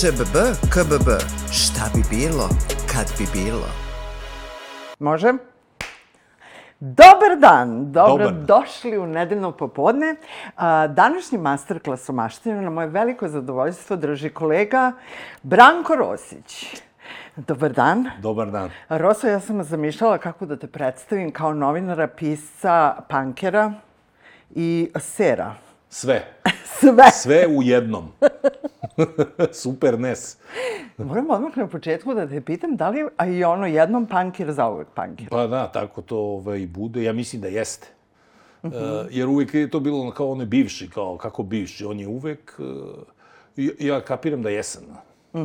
ŠBB, KBB, šta bi bilo, kad bi bilo? Može? Dobar dan, dobro Dobar. došli u nedeljno popodne. A, Današnji masterclass o maštanju na moje veliko zadovoljstvo drži kolega Branko Rosić. Dobar dan. Dobar dan. Roso, ja sam zamišljala kako da te predstavim kao novinara, pisca, pankera i sera. Sve. Sve. Sve u jednom. Super nes. Moram odmah na početku da te pitam da li a i ono jednom panker za uvek panker. Pa da, tako to ovaj, bude. Ja mislim da jeste. Uh jer uvek je to bilo kao onaj bivši, kao kako bivši. On je uvek... Uh, ja, kapiram da jesam. Uh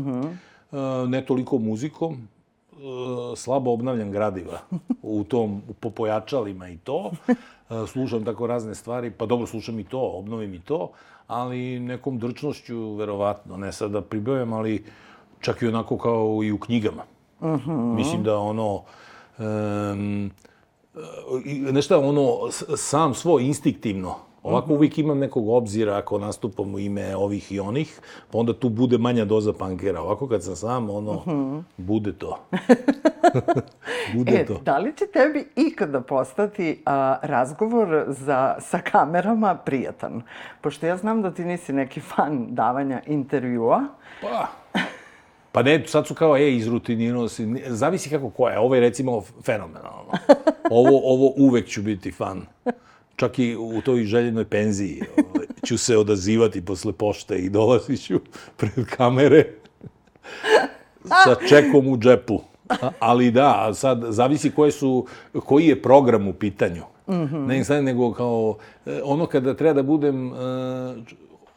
uh, ne toliko muzikom, uh, slabo obnavljam gradiva u tom, po pojačalima i to. Uh, slušam tako razne stvari, pa dobro, slušam i to, obnovim i to, ali nekom drčnošću, verovatno, ne sad da pribavljam, ali čak i onako kao i u knjigama. Mislim da ono... Um, i nešto ono, sam svoj instiktivno. Ovako uvijek imam nekog obzira ako nastupam u ime ovih i onih, pa onda tu bude manja doza pankera. Ovako kad sam sam, ono, bude to. bude E, to. da li će tebi ikada postati a, razgovor za, sa kamerama prijatan? Pošto ja znam da ti nisi neki fan davanja intervjua. Pa, pa ne, sad su kao, ej, izrutinirano si. Zavisi kako ko je. Ovo je recimo fenomenalno. Ovo, ovo uvek ću biti fan. Čak i u toj željenoj penziji ovaj, ću se odazivati posle pošte i dolazit ću pred kamere sa čekom u džepu. Ali da, sad zavisi koje su, koji je program u pitanju. Mm -hmm. Ne sad nego kao e, ono kada treba da budem e,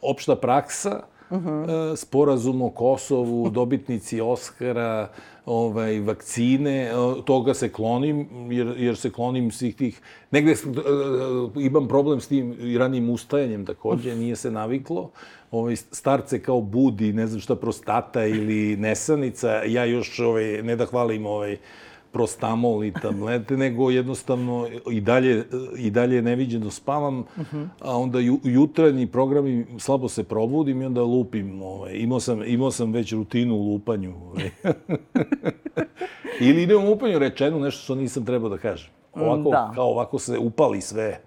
opšta praksa, mm -hmm. sporazum o Kosovu, dobitnici Oscara, ovaj, vakcine, toga se klonim, jer, jer se klonim svih tih... Negde e, imam problem s tim i ranim ustajanjem takođe, nije se naviklo. Ovaj, starce kao budi, ne znam šta, prostata ili nesanica. Ja još, ovaj, ne da hvalim ovaj, prostamol i tablete, nego jednostavno i dalje, i dalje neviđeno spavam, a onda ju, jutranji programi slabo se probudim i onda lupim. Ovaj. Imao, sam, imao sam već rutinu u lupanju. Ovaj. Ili idem u lupanju rečenu nešto što nisam trebao da kažem. Ovako, da. kao ovako se upali sve,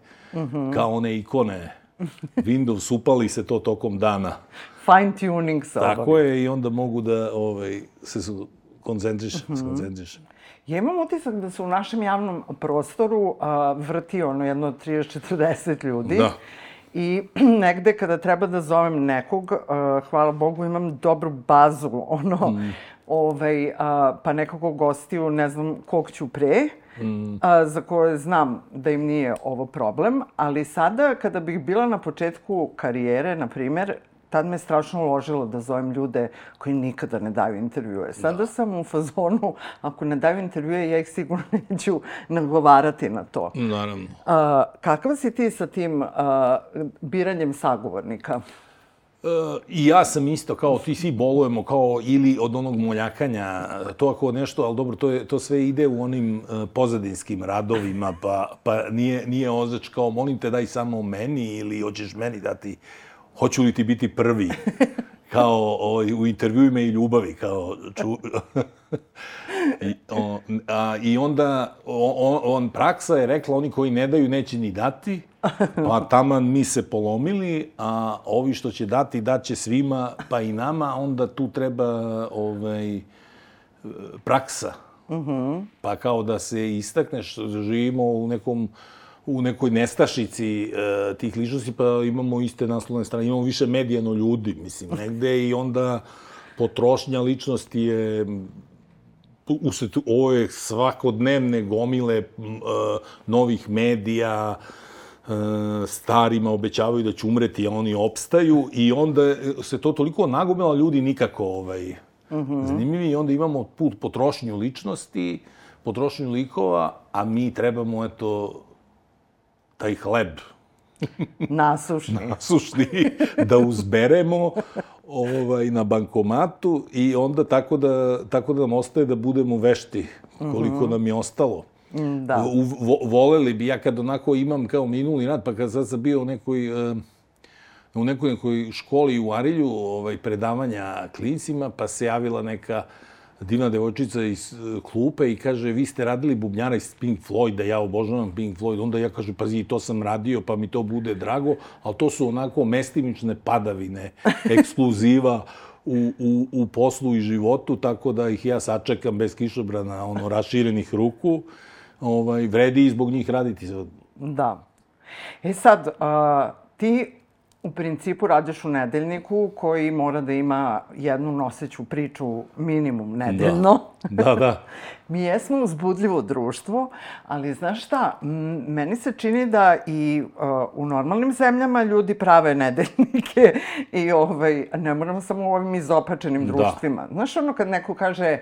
kao one ikone. Windows upali se to tokom dana. Fine tuning se Tako obavi. je i onda mogu da ovaj, se koncentrišem, mm koncentrišem. Ja imam utisak da se u našem javnom prostoru a, vrti ono jedno 30-40 ljudi. Da. I negde kada treba da zovem nekog, a, hvala Bogu, imam dobru bazu, ono, Mm. ovaj, a, pa nekako gostiju, ne znam kog ću pre, Mm. a, za koje znam da im nije ovo problem, ali sada kada bih bila na početku karijere, na primer, tad me strašno uložilo da zovem ljude koji nikada ne daju intervjue. Sada sam u fazonu, ako ne daju intervjue, ja ih sigurno neću nagovarati na to. Naravno. A, kakav si ti sa tim a, biranjem sagovornika? E, I ja sam isto, kao ti svi bolujemo, kao ili od onog moljakanja, to ako nešto, ali dobro, to, je, to sve ide u onim e, pozadinskim radovima, pa, pa nije, nije ozač kao, molim te daj samo meni ili hoćeš meni dati, hoću li ti biti prvi, kao o, u intervjuima i ljubavi, kao ču... I, o, a, I onda on, on, praksa je rekla, oni koji ne daju neće ni dati, pa taman mi se polomili, a ovi što će dati, daće svima, pa i nama, onda tu treba ovaj, praksa. Pa kao da se istakneš, živimo u nekom u nekoj nestašici e, tih ličnosti, pa imamo iste naslovne strane, imamo više medijano ljudi, mislim, negde i onda potrošnja ličnosti je usled ove svakodnevne gomile e, novih medija, e, starima obećavaju da će umreti, a oni opstaju i onda se to toliko nagomila ljudi nikako ovaj, zanimljivi. I onda imamo put potrošnju ličnosti, potrošnju likova, a mi trebamo, eto, taj hleb Nasušni. sušni da uzberemo ovaj, na bankomatu i onda tako da, tako da nam ostaje da budemo vešti koliko nam je ostalo. da. U, vo, voleli bi, ja kad onako imam kao minuli rad, pa kad sad sam bio u nekoj, e, u nekoj, nekoj školi u Arilju ovaj, predavanja klincima, pa se javila neka divna devojčica iz e, klupe i kaže, vi ste radili bubnjara iz Pink Floyda, ja obožavam Pink Floyd. Onda ja kažem, pazi, to sam radio, pa mi to bude drago, ali to su onako mestimične padavine, ekskluziva u, u, u poslu i životu, tako da ih ja sačekam bez kišobrana, ono, raširenih ruku. Ovaj, vredi i zbog njih raditi. Da. E sad, a, ti u principu radiš u nedeljniku koji mora da ima jednu noseću priču minimum nedeljno. Da, da. da. Mi jesmo uzbudljivo društvo, ali znaš šta, meni se čini da i uh, u normalnim zemljama ljudi prave nedeljnike i ovaj, ne moramo samo u ovim izopačenim da. društvima. Da. Znaš ono kad neko kaže,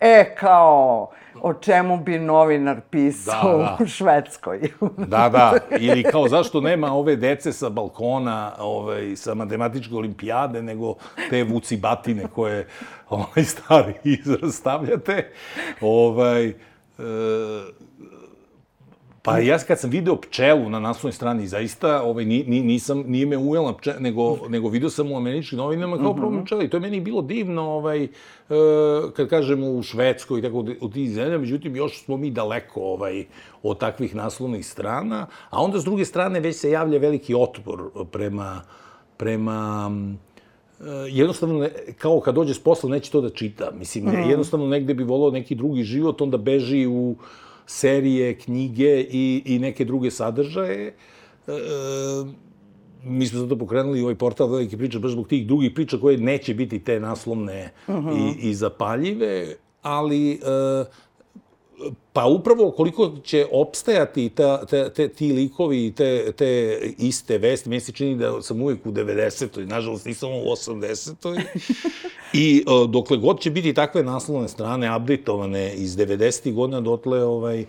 e, kao, o čemu bi novinar pisao da, da. u Švedskoj. da, da, ili kao zašto nema ove dece sa balkona, ovaj, sa matematičke olimpijade, nego te vucibatine koje ovaj, stari izraz stavljate. Ovaj, e, Pa ja kad sam video pčelu na naslovnoj strani, zaista ovaj, ni, ni, nisam, nije me ujela pčela, nego, nego video sam u američkim novinama kao mm -hmm. problem pčela. I to je meni bilo divno, ovaj, e, kad kažemo u Švedskoj i tako u tih zemlja, međutim još smo mi daleko ovaj, od takvih naslovnih strana, a onda s druge strane već se javlja veliki otpor prema, prema e, jednostavno, kao kad dođe s posla, neće to da čita. Mislim, mm. jednostavno negde bi volao neki drugi život, onda beži u, serije, knjige i, i neke druge sadržaje. E, mi smo zato pokrenuli ovaj portal Velike priče baš zbog tih drugih priča koje neće biti te naslovne uh -huh. i, i zapaljive, ali e, Pa upravo koliko će opstajati ta, te, te, ti likovi i te, te iste vesti, meni se čini da sam uvijek u 90. Nažalost, nisam u 80. I dokle god će biti takve naslovne strane, updateovane iz 90. godina, dotle ovaj,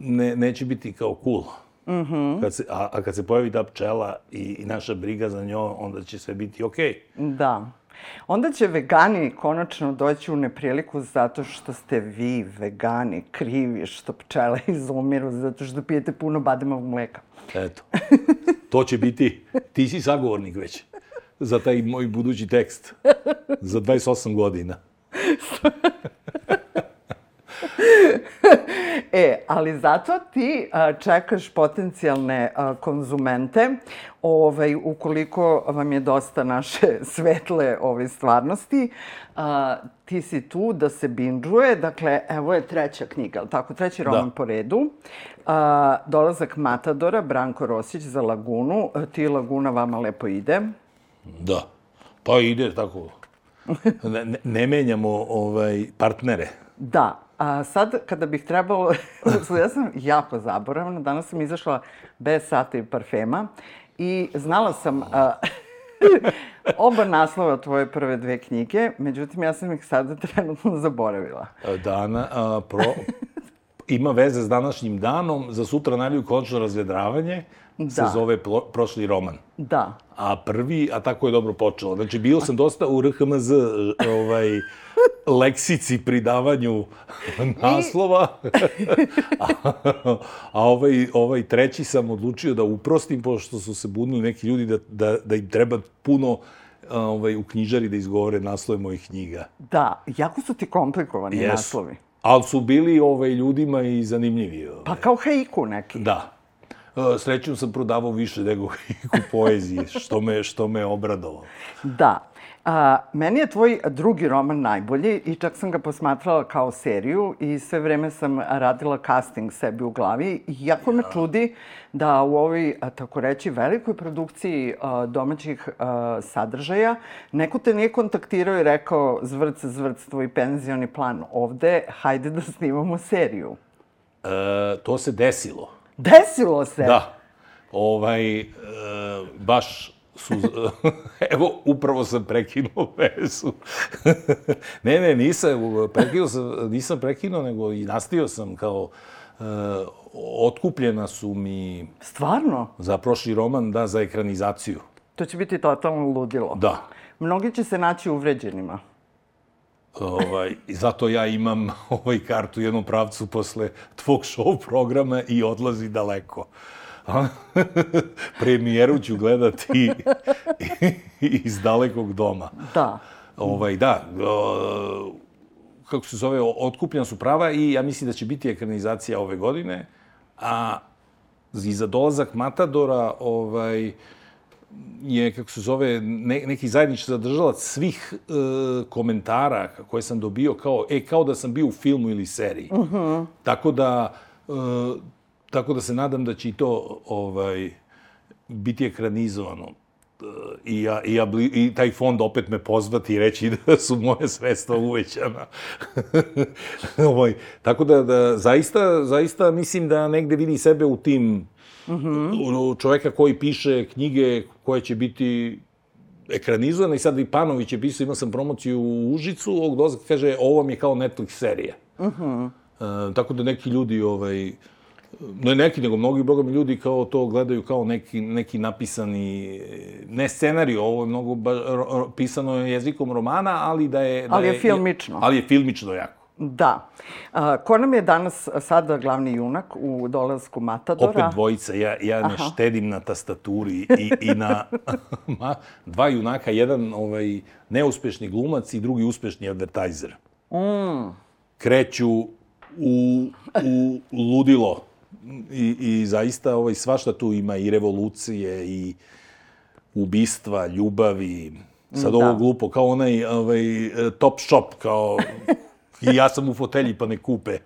ne, neće biti kao cool. Mm -hmm. kad se, a, a kad se pojavi ta pčela i, i naša briga za njoj, onda će sve biti okej. Okay. Da. Onda će vegani konačno doći u nepriliku zato što ste vi, vegani, krivi što pčele izumiru, zato što pijete puno bademovog mleka. Eto. To će biti, ti si sagovornik već za taj moj budući tekst. Za 28 godina. e, ali zato ti a, čekaš potencijalne a, konzumente, ovaj, ukoliko vam je dosta naše svetle ove stvarnosti, a, ti si tu da se binđuje, dakle, evo je treća knjiga, ali tako, treći da. roman da. po redu. A, dolazak Matadora, Branko Rosić za Lagunu, ti Laguna vama lepo ide. Da, pa ide tako. Ne, ne menjamo ovaj, partnere. Da, A sad, kada bih trebalo... ja sam jako zaboravna. Danas sam izašla bez sata i parfema i znala sam... A, oba naslova tvoje prve dve knjige, međutim, ja sam ih sada trenutno zaboravila. Dana, a, pro, ima veze s današnjim danom, za sutra najavljuju konačno razvedravanje, da. se zove plo, prošli roman. Da. A prvi, a tako je dobro počelo. Znači, bio sam dosta u RHMZ, ovaj, leksici pri davanju naslova. a, a ovaj, ovaj treći sam odlučio da uprostim, pošto su se budnili neki ljudi da, da, da im treba puno ovaj, u knjižari da izgovore naslove mojih knjiga. Da, jako su ti komplikovani yes. naslovi. Ali su bili ovaj, ljudima i zanimljivi. Ovaj. Pa kao haiku neki. Da. E, srećom sam prodavao više nego haiku poezije, što me, što me obradovalo. Da. A, meni je tvoj drugi roman najbolji i čak sam ga posmatrala kao seriju i sve vreme sam radila casting sebi u glavi. I jako me čudi da u ovoj, tako reći, velikoj produkciji a, domaćih a, sadržaja neko te nije kontaktirao i rekao zvrc, zvrc, tvoj penzioni plan ovde, hajde da snimamo seriju. E, to se desilo. Desilo se? Da. Ovaj, e, baš su... Evo, upravo sam prekinuo vezu. ne, ne, nisam, prekinuo sam, nisam prekinuo, nego i nastio sam kao... Uh, otkupljena su mi... Stvarno? Za prošli roman, da, za ekranizaciju. To će biti totalno ludilo. Da. Mnogi će se naći uvređenima. Ovaj, zato ja imam ovaj kartu u jednom pravcu posle tvog show programa i odlazi daleko. premijeru ću gledati iz dalekog doma. Da. Ovaj, da, o, kako se zove, otkupljena su prava i ja mislim da će biti ekranizacija ove godine, a i za dolazak Matadora, ovaj, je, kako se zove, ne, neki zajednički zadržalac svih e, komentara koje sam dobio kao, e, kao da sam bio u filmu ili seriji. Uh -huh. Tako da, e, tako da se nadam da će i to ovaj, biti ekranizovano. E, I, ja, i, ja, I taj fond opet me pozvati i reći da su moje sredstva uvećana. ovaj, tako da, da, zaista, zaista mislim da negde vidi sebe u tim Mm -hmm. čoveka koji piše knjige koje će biti ekranizovane i sad i Panović je pisao, imao sam promociju u Užicu, ovog dozaka kaže, ovo mi je kao Netflix serija. Mm -hmm. e, tako da neki ljudi, ovaj, ne neki, nego mnogi boga ljudi kao to gledaju kao neki, neki napisani, ne scenarij, ovo je mnogo ba, ro, pisano jezikom romana, ali da je... Da ali je, je filmično. Ali je filmično jako. Da. A, ko nam je danas sada glavni junak u dolasku Matadora? Opet dvojica. Ja, ja ne Aha. štedim na tastaturi i, i na ma, dva junaka. Jedan ovaj, neuspešni glumac i drugi uspešni advertajzer. Mm. Kreću u, u ludilo. I, I zaista ovaj, svašta tu ima i revolucije i ubistva, ljubavi. Sad da. ovo glupo, kao onaj ovaj, top shop, kao I ja sam u fotelji pa ne kupe.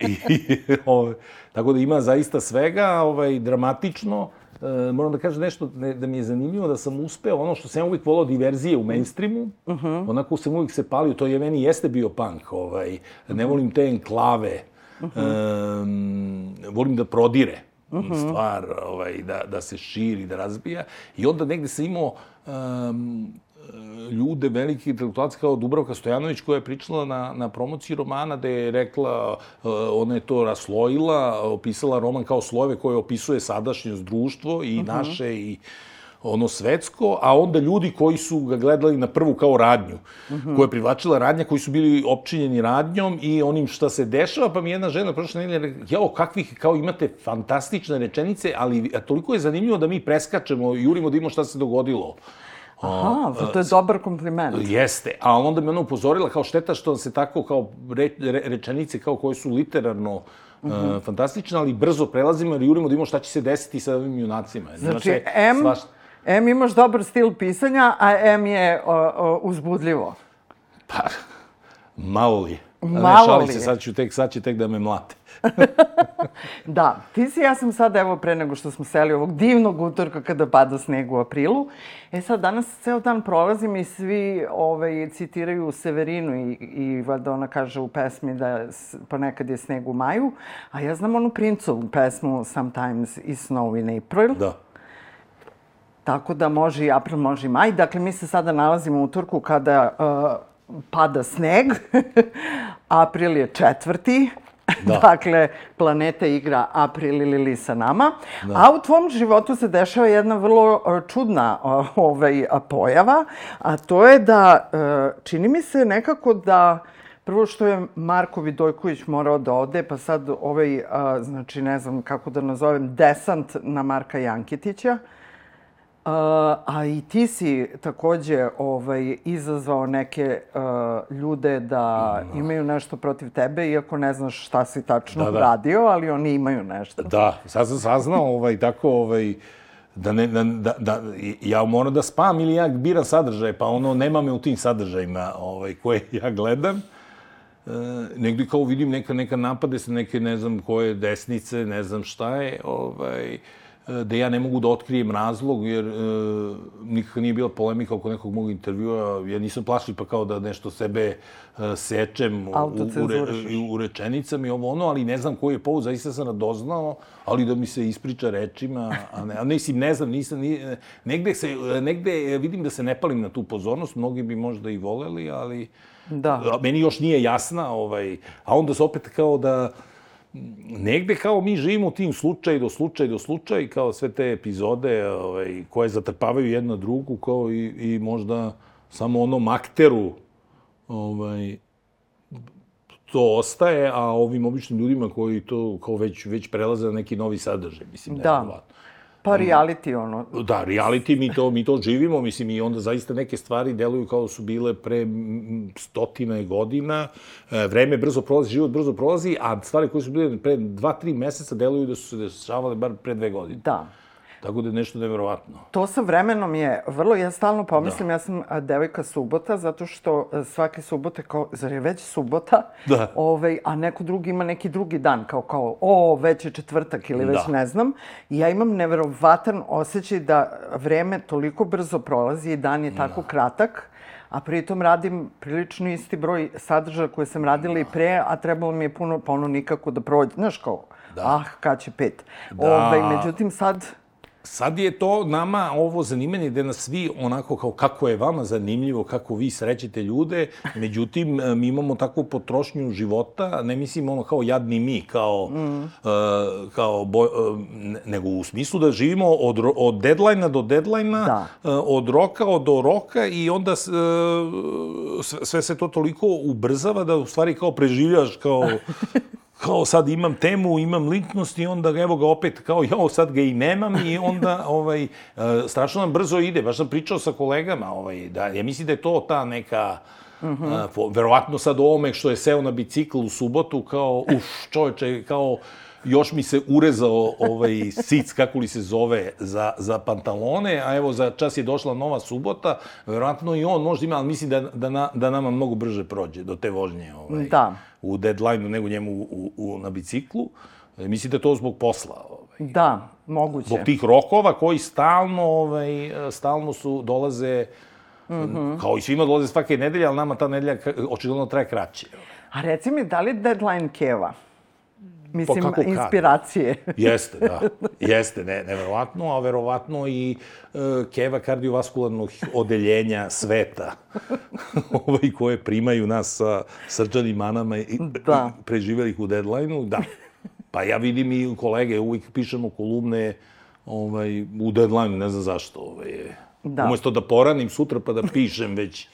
I, ovaj, tako da ima zaista svega, ovaj, dramatično. E, moram da kažem nešto ne, da mi je zanimljivo, da sam uspeo, ono što sam uvijek volao diverzije u mainstreamu, uh. -huh. onako sam uvijek se palio, to je meni jeste bio punk, ovaj, ne volim te enklave, uh -huh. um, volim da prodire uh -huh. stvar, ovaj, da, da se širi, da razbija. I onda negde sam imao um, ljude, veliki intelektualci kao Dubravka Stojanović koja je pričala na, na promociji romana da je rekla, uh, ona je to raslojila, opisala roman kao slojeve koje opisuje sadašnjost društvo i uh -huh. naše i ono svetsko, a onda ljudi koji su ga gledali na prvu kao radnju, uh -huh. koja je privlačila radnja, koji su bili opčinjeni radnjom i onim šta se dešava, pa mi jedna žena prošle nedelje rekla, jao, kakvih, kao imate fantastične rečenice, ali toliko je zanimljivo da mi preskačemo, jurimo da imamo šta se dogodilo. Aha, to je dobar kompliment. Jeste, a onda me ona upozorila kao šteta što se tako kao re, re, rečenice kao koje su literarno uh -huh. uh, fantastične, ali brzo prelazimo jer jurimo da imamo šta će se desiti sa ovim junacima. Znači, M, svaš... M imaš dobar stil pisanja, a M je o, o, uzbudljivo. Pa, malo li. Malo ne, li. se, sad, ću tek, sad će tek da me mlate. da, ti si, ja sam sad, evo, pre nego što smo seli ovog divnog utorka kada pada sneg u aprilu. E sad, danas ceo dan prolazim i svi ovaj, citiraju Severinu i, i valjda ona kaže u pesmi da ponekad je sneg u maju, a ja znam onu princovu pesmu Sometimes is snow in April. Da. Tako da može i april, može i maj. Dakle, mi se sada nalazimo u utorku kada uh, pada sneg. april je četvrti. Da. dakle, planeta igra April ili sa nama. Da. A u tvom životu se dešava jedna vrlo e, čudna ovaj, pojava, a to je da e, čini mi se nekako da Prvo što je Marko Vidojković morao da ode, pa sad ovaj, a, znači ne znam kako da nazovem, desant na Marka Jankitića. A, a i ti si takođe ovaj, izazvao neke uh, ljude da no. imaju nešto protiv tebe, iako ne znaš šta si tačno da, da. radio, ali oni imaju nešto. Da, sad sam saznao ovaj, tako, ovaj, da, ne, da, da, da, ja moram da spam ili ja biram sadržaj, pa ono, nema me u tim sadržajima ovaj, koje ja gledam. E, negdje kao vidim neka, neka napade se neke, ne znam, koje desnice, ne znam šta je, ovaj, da ja ne mogu da otkrijem razlog, jer e, nikako nije bila polemika oko nekog mog intervjua. Ja nisam plašio pa kao da nešto sebe e, sečem u, u, re, u rečenicama i ovo ono, ali ne znam koji je povod, zaista sam radoznao, ali da mi se ispriča rečima, a ne, a mislim, ne znam, nisam, ni, negde, se, negde vidim da se ne palim na tu pozornost, mnogi bi možda i voleli, ali da. meni još nije jasna, ovaj, a onda se opet kao da, negde kao mi živimo u tim slučaj do slučaj do slučaj, kao sve te epizode ovaj, koje zatrpavaju jedna drugu, kao i, i možda samo onom akteru ovaj, to ostaje, a ovim običnim ljudima koji to kao već, već prelaze na neki novi sadržaj, mislim da, je verovatno. Pa reality, ono, Da, reality, mi to, mi to živimo, mislim, i onda zaista neke stvari deluju kao da su bile pre stotina godina. E, vreme brzo prolazi, život brzo prolazi, a stvari koje su bile pre dva, tri meseca deluju da su se dešavale bar pre dve godine. da. Tako da je nešto neverovatno. To sa vremenom je vrlo, ja stalno pomislim, ja sam devojka subota, zato što svake subote, kao, zar je već subota, Da. ovaj, a neko drugi ima neki drugi dan, kao, kao, o, već je četvrtak ili već Da. ne znam. I ja imam neverovatan osjećaj da vreme toliko brzo prolazi i dan je tako kratak, a pritom radim prilično isti broj sadržaja koje sam radila i pre, a trebalo mi je puno, pa ono nikako da prođe. Znaš kao, ah, kad će pet. Da. Ovaj, međutim, sad, Sad je to nama ovo zanimanje gde nas svi onako kao kako je vama zanimljivo, kako vi srećete ljude, međutim e, mi imamo takvu potrošnju života, ne mislim ono kao jadni mi, kao, mm. uh, kao bo, uh, ne- nego u smislu da živimo od, od deadline do deadline Da. uh, od roka do roka i onda uh, sve, sve se to toliko ubrzava da u stvari kao preživljaš kao kao sad imam temu, imam ličnost i onda evo ga opet kao ja sad ga i nemam i onda ovaj e, strašno nam brzo ide. Baš sam pričao sa kolegama, ovaj da ja mislim da je to ta neka Uh -huh. verovatno sad ovome što je seo na bicikl u subotu kao uf čoveče kao još mi se urezao ovaj sic, kako li se zove, za, za pantalone, a evo za čas je došla nova subota, verovatno i on možda ima, ali mislim da, da, na, da nama mnogo brže prođe do te vožnje ovaj, Da. u deadline-u nego njemu u, u, na biciklu. E, Mislim da to zbog posla. Ovaj. da, moguće. Zbog tih rokova koji stalno, ovaj, stalno su, dolaze, mm -hmm. kao i svima dolaze svake nedelje, ali nama ta nedelja očigledno traje kraće. A reci mi, da li deadline keva? Mislim, kako kad? inspiracije. Jeste, da. Jeste, ne, neverovatno, a verovatno i e, keva kardiovaskularnog odeljenja sveta, ovaj, koje primaju nas sa srčanim manama i, Da. i preživjelih u deadline-u, da. Pa ja vidim i kolege, uvijek pišemo kolumne ovaj, u deadline, ne znam zašto. Ovaj, Da. Umesto da poranim sutra pa da pišem već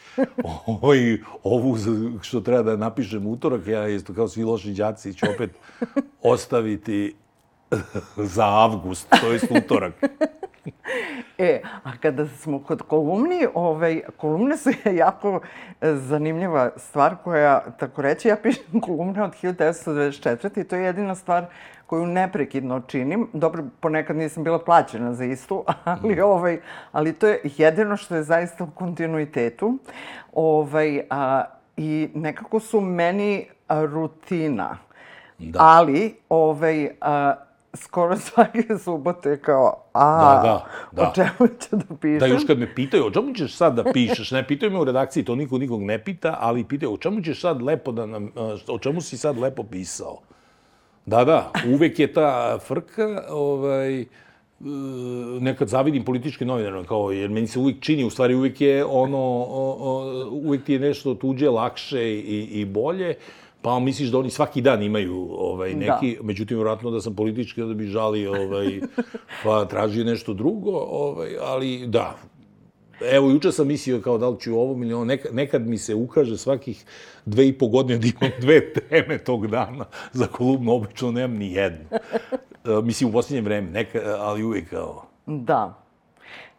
ovaj, ovu što treba da napišem utorak, ja isto kao svi loši đaci ću opet ostaviti za avgust, to je utorak. E, a kada smo kod kolumni, ovaj, kolumne su jako e, zanimljiva stvar koja, tako reći, ja pišem kolumne od 1924. i to je jedina stvar koju neprekidno činim. Dobro, ponekad nisam bila plaćena za istu, ali, ovaj, ali to je jedino što je zaista u kontinuitetu. Ovaj, a, I nekako su meni rutina. Da. Ali, ovaj, a, skoro svake subote kao, a, Da, da, da. o čemu ću da pišem? Da, još kad me pitaju, o čemu ćeš sad da pišeš, ne pitaju me u redakciji, to niko nikog ne pita, ali pitaju, o čemu ćeš sad lepo da nam, o čemu si sad lepo pisao? Da, da, uvek je ta frka, ovaj, e, nekad zavidim političke novinare, kao, jer meni se uvijek čini, u stvari uvijek je ono, o, o, uvijek ti je nešto tuđe, lakše i, i bolje, pa misliš da oni svaki dan imaju ovaj, neki, da. međutim, vjerojatno da sam politički, da bi žali, ovaj, pa tražio nešto drugo, ovaj, ali da, Evo, juče sam mislio kao da li ću ovo ili nekad, nekad mi se ukaže svakih dve i po godine da imam dve teme tog dana za kolumnu, obično nemam ni jednu. E, mislim, u posljednje vreme, neka, ali uvijek kao... Da.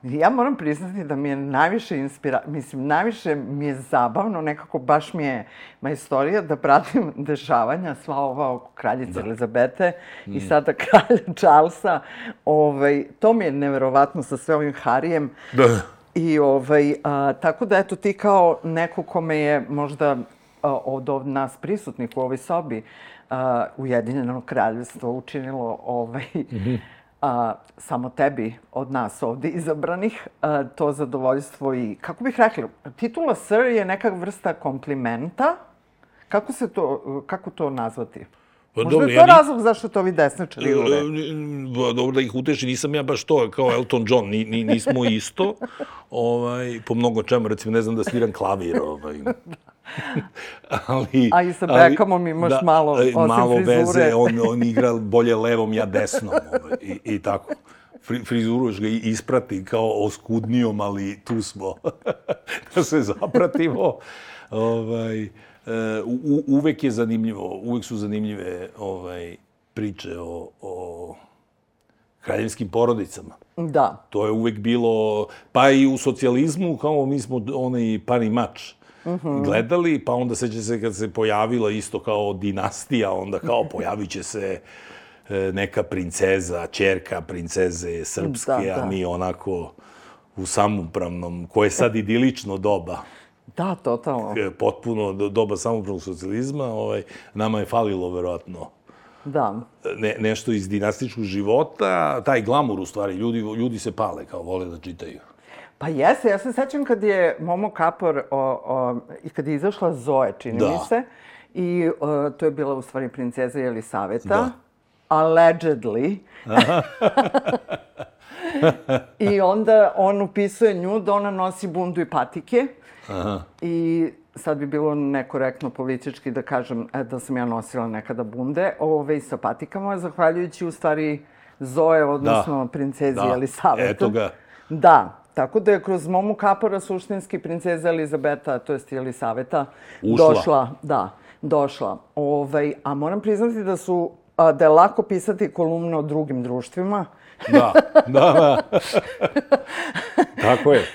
Ja moram priznati da mi je najviše inspira... Mislim, najviše mi je zabavno, nekako baš mi je majstorija da pratim dešavanja sva ova oko kraljice da. Elizabete mm. i sada kralja Charlesa. Ovaj, to mi je neverovatno sa sve ovim Harijem. Da. I ovaj, a, tako da eto ti kao neko kome je možda a, od, od nas prisutnih u ovoj sobi a, Ujedinjeno kraljevstvo učinilo ovaj, mm -hmm. a, samo tebi od nas ovde izabranih a, to zadovoljstvo i, kako bih rekla, titula Sir je neka vrsta komplimenta. Kako se to, kako to nazvati? Pa Možda dobro, je to ja ni- razlog zašto to vi desničari uvek. Pa, dobro da ih uteši, nisam ja baš to kao Elton John, ni, ni, nismo isto, ovaj, po mnogo čemu, recimo ne znam da sviram klavir, ovaj. ali, A i sa Beckhamom imaš malo, e, osim malo frizure. veze, on, on igra bolje levom, ja desnom, ovaj, i, i tako. Fri, frizuru još ga i isprati kao oskudnijom, ali tu smo da se zapratimo. Ovaj, u, uvek je zanimljivo, uvek su zanimljive ovaj, priče o, o kraljevskim porodicama. Da. To je uvek bilo, pa i u socijalizmu, kao mi smo onaj pari mač uh -huh. gledali, pa onda seća se kad se pojavila isto kao dinastija, onda kao pojavit će se e, neka princeza, čerka princeze srpske, da, da. a mi onako u samopravnom, koje je sad idilično doba. Da, totalno. Potpuno doba samopravnog socijalizma, ovaj, nama je falilo verovatno da. ne, nešto iz dinastičkog života, taj glamur u stvari, ljudi, ljudi se pale kao vole da čitaju. Pa jeste, ja se sećam kad je Momo Kapor o, o, i kad je izašla Zoe, čini da. mi se, i o, to je bila u stvari princeza Jelisaveta, da. allegedly. I onda on upisuje nju da ona nosi bundu i patike. Aha. I sad bi bilo nekorektno politički da kažem e, da sam ja nosila nekada bunde, ove, sa patikama, zahvaljujući u stvari Zoe, odnosno da. princezi da. Elisaveta. Eto ga. Da, tako da je kroz Momu Kapora suštinski princeza Elizabeta, to jest Elisaveta, Ušla. došla, da, došla. Ovaj, a moram priznati da su, da je lako pisati kolumne o drugim društvima. Da, da, da. Tako je.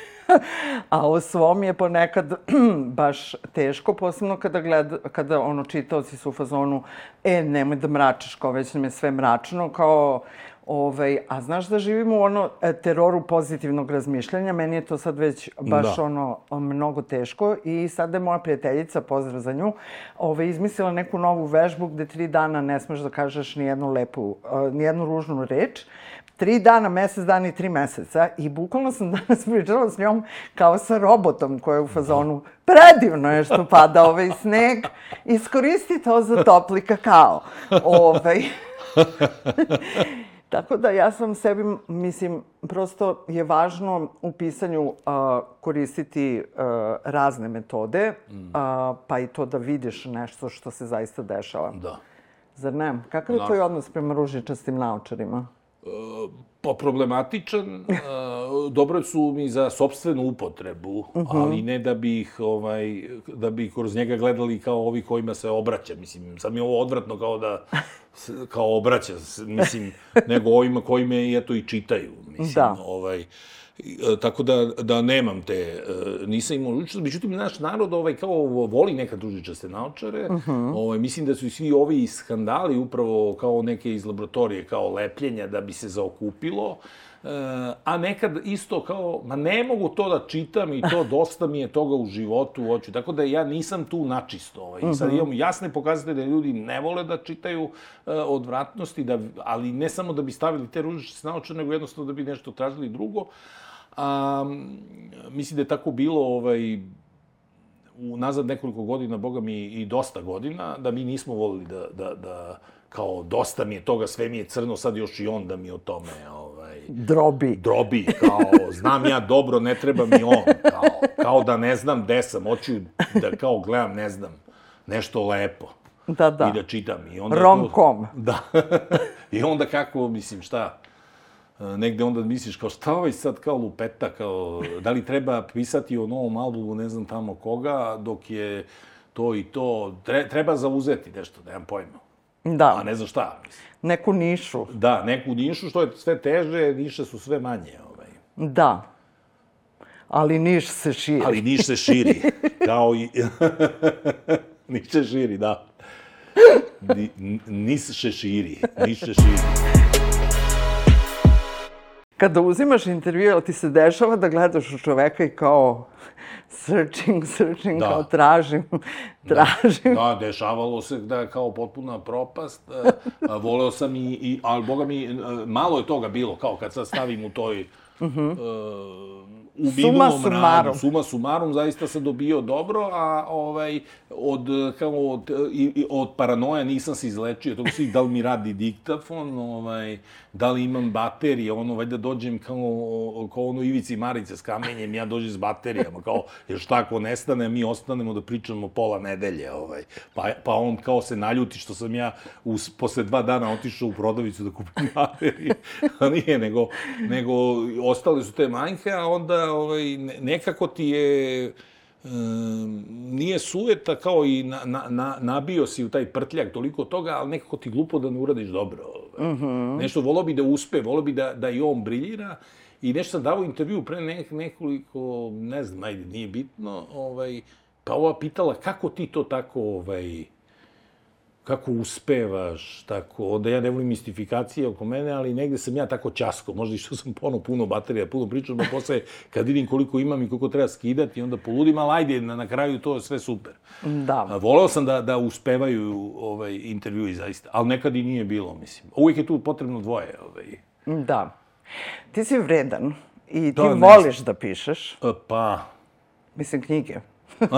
A o svom je ponekad baš teško, posebno kada, gleda, kada ono, čitaoci su u fazonu e, nemoj da mračiš, kao već nam je sve mračno, kao Ovaj, a znaš da živimo u ono e, teroru pozitivnog razmišljanja, meni je to sad već baš da. ono mnogo teško i sada je moja prijateljica, pozdrav za nju, ovaj, izmislila neku novu vežbu gde tri dana ne smeš da kažeš ni jednu lepu, ni jednu ružnu reč tri dana, mesec dana i tri meseca i bukvalno sam danas pričala s njom kao sa robotom koja je u fazonu predivno je što pada ovaj sneg, iskoristi to za topli kakao. Ovaj. Tako da ja sam sebi, mislim, prosto je važno u pisanju uh, koristiti uh, razne metode, mm. uh, pa i to da vidiš nešto što se zaista dešava. Da. Zar ne? Kakav je tvoj odnos prema ružičastim naočarima? Pa problematičan, dobro su mi za sobstvenu upotrebu, uh mhm. -huh. ali ne da bi ih, ovaj, da bi kroz njega gledali kao ovi kojima se obraća. Mislim, sad mi je ovo odvratno kao da, kao obraća, mislim, nego ovima koji me, eto, i čitaju. Mislim, da. ovaj, E, tako da, da nemam te, e, nisam imao ličnost. Međutim, naš narod ovaj, kao voli neka dužičaste naočare. Uh mhm. -huh. ovaj, mislim da su i svi ovi skandali upravo kao neke iz laboratorije, kao lepljenja da bi se zaokupilo. E, a nekad isto kao, ma ne mogu to da čitam i to dosta mi je toga u životu, hoću. Tako da ja nisam tu načisto. Ovaj. I sad mhm. imamo jasne pokazatelje da ljudi ne vole da čitaju uh, odvratnosti, da, ali ne samo da bi stavili te ružičaste naočare, nego jednostavno da bi nešto tražili drugo. A, mislim da je tako bilo ovaj, u nazad nekoliko godina, boga mi i dosta godina, da mi nismo volili da, da, da kao dosta mi je toga, sve mi je crno, sad još i on da mi o tome drobi. Drobi, kao znam ja dobro, ne treba mi on, kao, kao da ne znam gde sam, hoću da kao gledam, ne znam, nešto lepo. Da, da. I da čitam. I onda Rom-com. Da. I onda kako, mislim, šta, negde onda misliš kao šta ovaj sad kao lupeta, kao da li treba pisati o novom albumu ne znam tamo koga, dok je to i to, treba zauzeti nešto, nemam pojma. Da. A ne znam šta. Mislim. Neku nišu. Da, neku nišu, što je sve teže, niše su sve manje. Ovaj. Da. Ali niš se širi. Ali niš se širi. Kao i... niš se širi, da. Ni, nis se širi. Niš se širi kada uzimaš intervju, jel ti se dešava da gledaš u čoveka i kao searching, searching, da. kao tražim, tražim. Da, da, dešavalo se da je kao potpuna propast. E, voleo sam i, i, ali boga mi, e, malo je toga bilo, kao kad sad stavim u toj, uh -huh. U suma sumarum. radu, suma sumarum, zaista se dobio dobro, a ovaj, od, kao, od, i, od paranoja nisam se izlečio, tog svih, da li mi radi diktafon, ovaj, da li imam baterije, ono, valjda dođem kao, kao ono Ivici Marice s kamenjem, ja dođem s baterijama, kao, jer šta ako nestane, mi ostanemo da pričamo pola nedelje, ovaj. Pa, pa on kao se naljuti što sam ja us, posle dva dana otišao u prodavicu da kupim baterije. a nije, nego, nego ostale su te manjke, a onda ovaj, nekako ti je nije sueta kao i na, na, na, nabio si u taj prtljak toliko toga, ali nekako ti glupo da ne uradiš dobro. Mm -hmm. Nešto volo bi da uspe, volo bi da, da i on briljira. I nešto sam davao intervju pre nek, nekoliko, ne znam, ajde, nije bitno, ovaj, pa ova pitala kako ti to tako, ovaj, kako uspevaš, tako, onda ja ne volim mistifikacije oko mene, ali negde sam ja tako časko, možda i što sam pono puno baterija, puno pričam, pa posle kad vidim koliko imam i koliko treba skidati, onda poludim, ali ajde, na, na kraju to je sve super. Da. A, voleo sam da, da uspevaju ovaj, intervjui zaista, ali nekad i nije bilo, mislim. Uvijek je tu potrebno dvoje. Ovaj. Da. Ti si vredan i To ti ne voliš da pišeš. E, Pa, Mislim, knjige.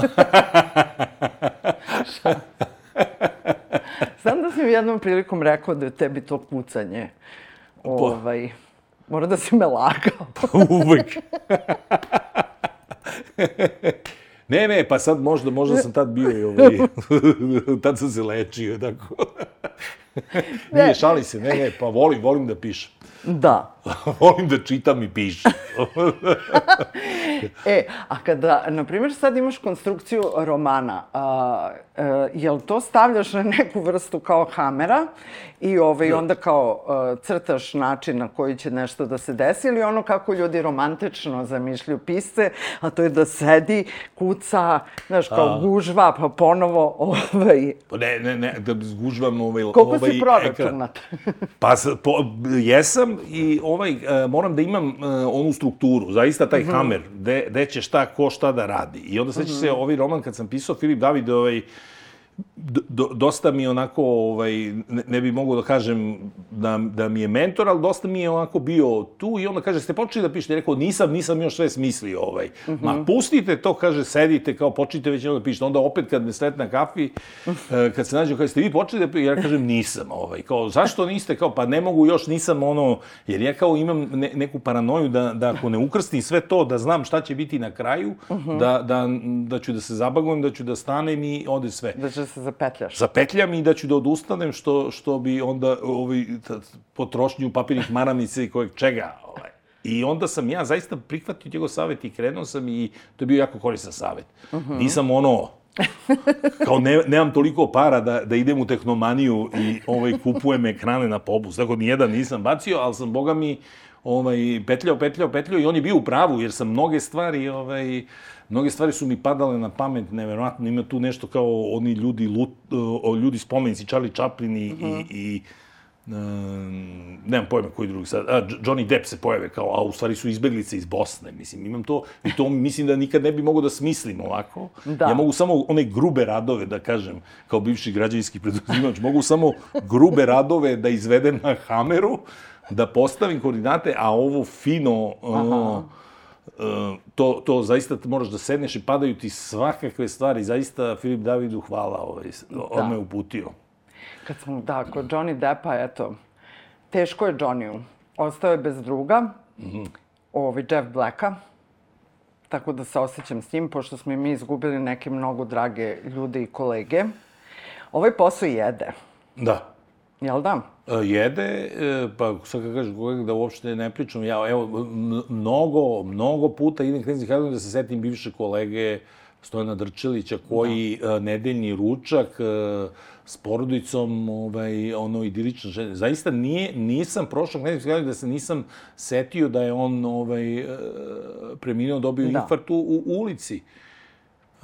Znam da si mi jednom prilikom rekao da je tebi to kucanje. Ovaj, mora da si me lagao. uvek. ne, ne, pa sad možda, možda sam tad bio i ovaj, tad sam se lečio, tako. Nije, šali se, ne, ne, pa volim, volim da pišem. Da. volim da čitam i pišem. E, a kada, na primjer, sad imaš konstrukciju romana, a, a, jel to stavljaš na neku vrstu kao hamera i ovaj, onda kao a, crtaš način na koji će nešto da se desi ili ono kako ljudi romantično zamišljaju pisce, a to je da sedi, kuca, znaš, kao A. gužva, pa ponovo, ovaj, Pa ne, ne, ne, da zgužvam ovaj, koliko ovaj si ekran. proračunat? Pa po, jesam i ovaj, e, moram da imam e, onu strukturu, zaista taj hamer, gde, gde će šta, ko šta da radi. I onda seća se ovaj roman kad sam pisao, Filip David, ovaj, dosta mi je onako, ovaj, ne, ne bi mogao da kažem da, da mi je mentor, ali dosta mi je onako bio tu i onda kaže, ste počeli da pišete? Ja rekao, nisam, nisam još sve smislio. Ovaj. Ma pustite to, kaže, sedite, kao počnite već jedno da pišete. Onda opet kad me sretna na kafi, e, kad se nađe, kaže, ste vi počeli da pišete? Ja kažem, nisam. Ovaj. Kao, zašto niste? Kao, pa ne mogu još, nisam ono, jer ja kao imam ne, neku paranoju da, da ako ne ukrstim sve to, da znam šta će biti na kraju, da, da, da ću da se zabagujem, da ću da stanem i ode sve Da će se zapetljaš. zapetljam i da ću da odustanem, što, što bi onda ovaj, potrošnju papirnih maramica i kojeg čega. Ovaj. I onda sam ja zaista prihvatio njegov savjet i krenuo sam i to je bio jako koristan savjet. Nisam ono, kao ne, nemam toliko para da, da idem u tehnomaniju i ovaj, kupujem ekrane na popust. Tako nijedan nisam bacio, ali sam, boga mi, ovaj, petljao, petljao, petljao i on je bio u pravu, jer sam mnoge stvari, ovaj, mnoge stvari su mi padale na pamet, neverovatno, ima tu nešto kao oni ljudi, lut, o, ljudi spomenici, Charlie Chaplin i, i, i Um, nemam pojma koji drugi sad, a, Johnny Depp se pojave kao, a u stvari su izbeglice iz Bosne, mislim, imam to, i to mislim da nikad ne bi mogao da smislim ovako. Da. Ja mogu samo one grube radove, da kažem, kao bivši građevinski preduzimač, mogu samo grube radove da izvedem na hameru, da postavim koordinate, a ovo fino, e, to, to zaista moraš da sedneš i padaju ti svakakve stvari. Zaista, Filip Davidu, hvala, ovaj, on Da. me uputio. Kad smo, da, kod Johnny Deppa, eto, teško je Johnny-u. Ostao je bez druga, mm -hmm. ovaj Jeff Blacka, tako da se osjećam s njim, pošto smo i mi izgubili neke mnogo drage ljude i kolege. Ovaj posao jede, Da. jel da? E, Jede, e, pa sad kad kažeš kolega da uopšte ne pričam, ja evo, mnogo, mnogo puta idem krenuti Hajdukom da se setim bivše kolege Stojana Drčelića, koji da. nedeljni ručak e, s porodicom, ovaj, ono, idilično žene. Zaista nije, nisam prošao Knezijski Hajdukom da se nisam setio da je on ovaj, e, preminuo, dobio da. infarkt u, u ulici.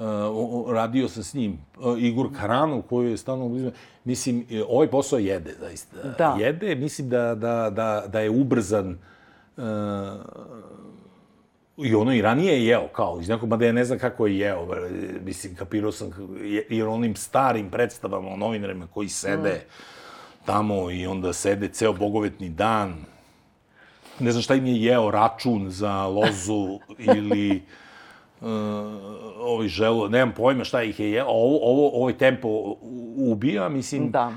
Uh, radio sam s njim. Uh, Igor Karanov, koji je stalno blizu. Mislim, e, ovaj posao jede, zaista. Da. Jede, mislim da, da, da, da je ubrzan uh, I ono i ranije je jeo, kao, iz nekog, mada ja ne znam kako je jeo, mislim, kapirao sam, je- jer onim starim predstavama o novinarima koji sede tamo i onda sede ceo bogovetni dan, ne znam šta im je jeo, račun za lozu ili uh, ovaj želo, nemam pojma šta ih je ovo, ovo, ovaj tempo ubija, mislim, Da.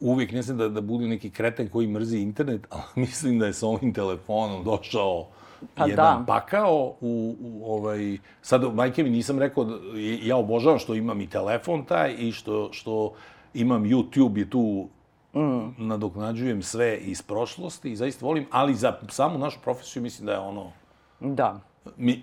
uvijek ne znam da, da bude neki kreten koji mrzi internet, ali mislim da je sa ovim telefonom došao Pa jedan da. pakao u, u ovaj... Sad, majke mi nisam rekao, da, ja obožavam što imam i telefon taj i što, što imam YouTube je tu mm. nadoknađujem sve iz prošlosti i zaista volim, ali za samu našu profesiju mislim da je ono Da. mi,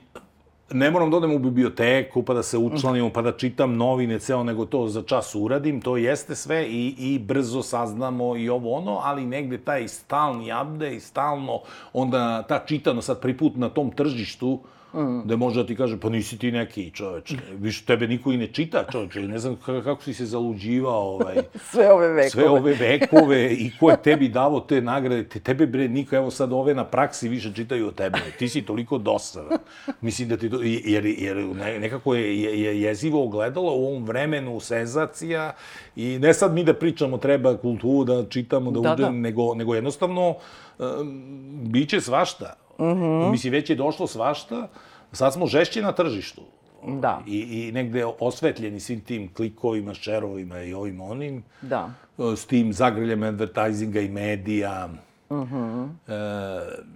ne moram da odem u biblioteku, pa da se učlanim, pa da čitam novine, ceo, nego to za čas uradim, to jeste sve i, i brzo saznamo i ovo ono, ali negde taj stalni update, stalno, onda ta čitano sad priput na tom tržištu, Mm. Da može da ti kaže, pa nisi ti neki čoveč. Više tebe niko i ne čita čoveče. Ne znam kako si se zaluđivao. Ovaj, sve ove vekove. Sve ove vekove i ko je tebi davo te nagrade. Te, tebe bre, niko, evo sad ove na praksi više čitaju od tebe. Ti si toliko dosadan. Mislim da ti to, jer, jer nekako je, je, je jezivo ogledalo u ovom vremenu senzacija i ne sad mi da pričamo treba kulturu, da čitamo, da, da, uđem, da. nego, nego jednostavno um, biće svašta Mm -hmm. Mislim, već je došlo svašta, sad smo žešći na tržištu. Da. I, I negde osvetljeni svim tim klikovima, šerovima i ovim onim. Da. S tim zagrljem advertisinga i medija. Mm -hmm. e,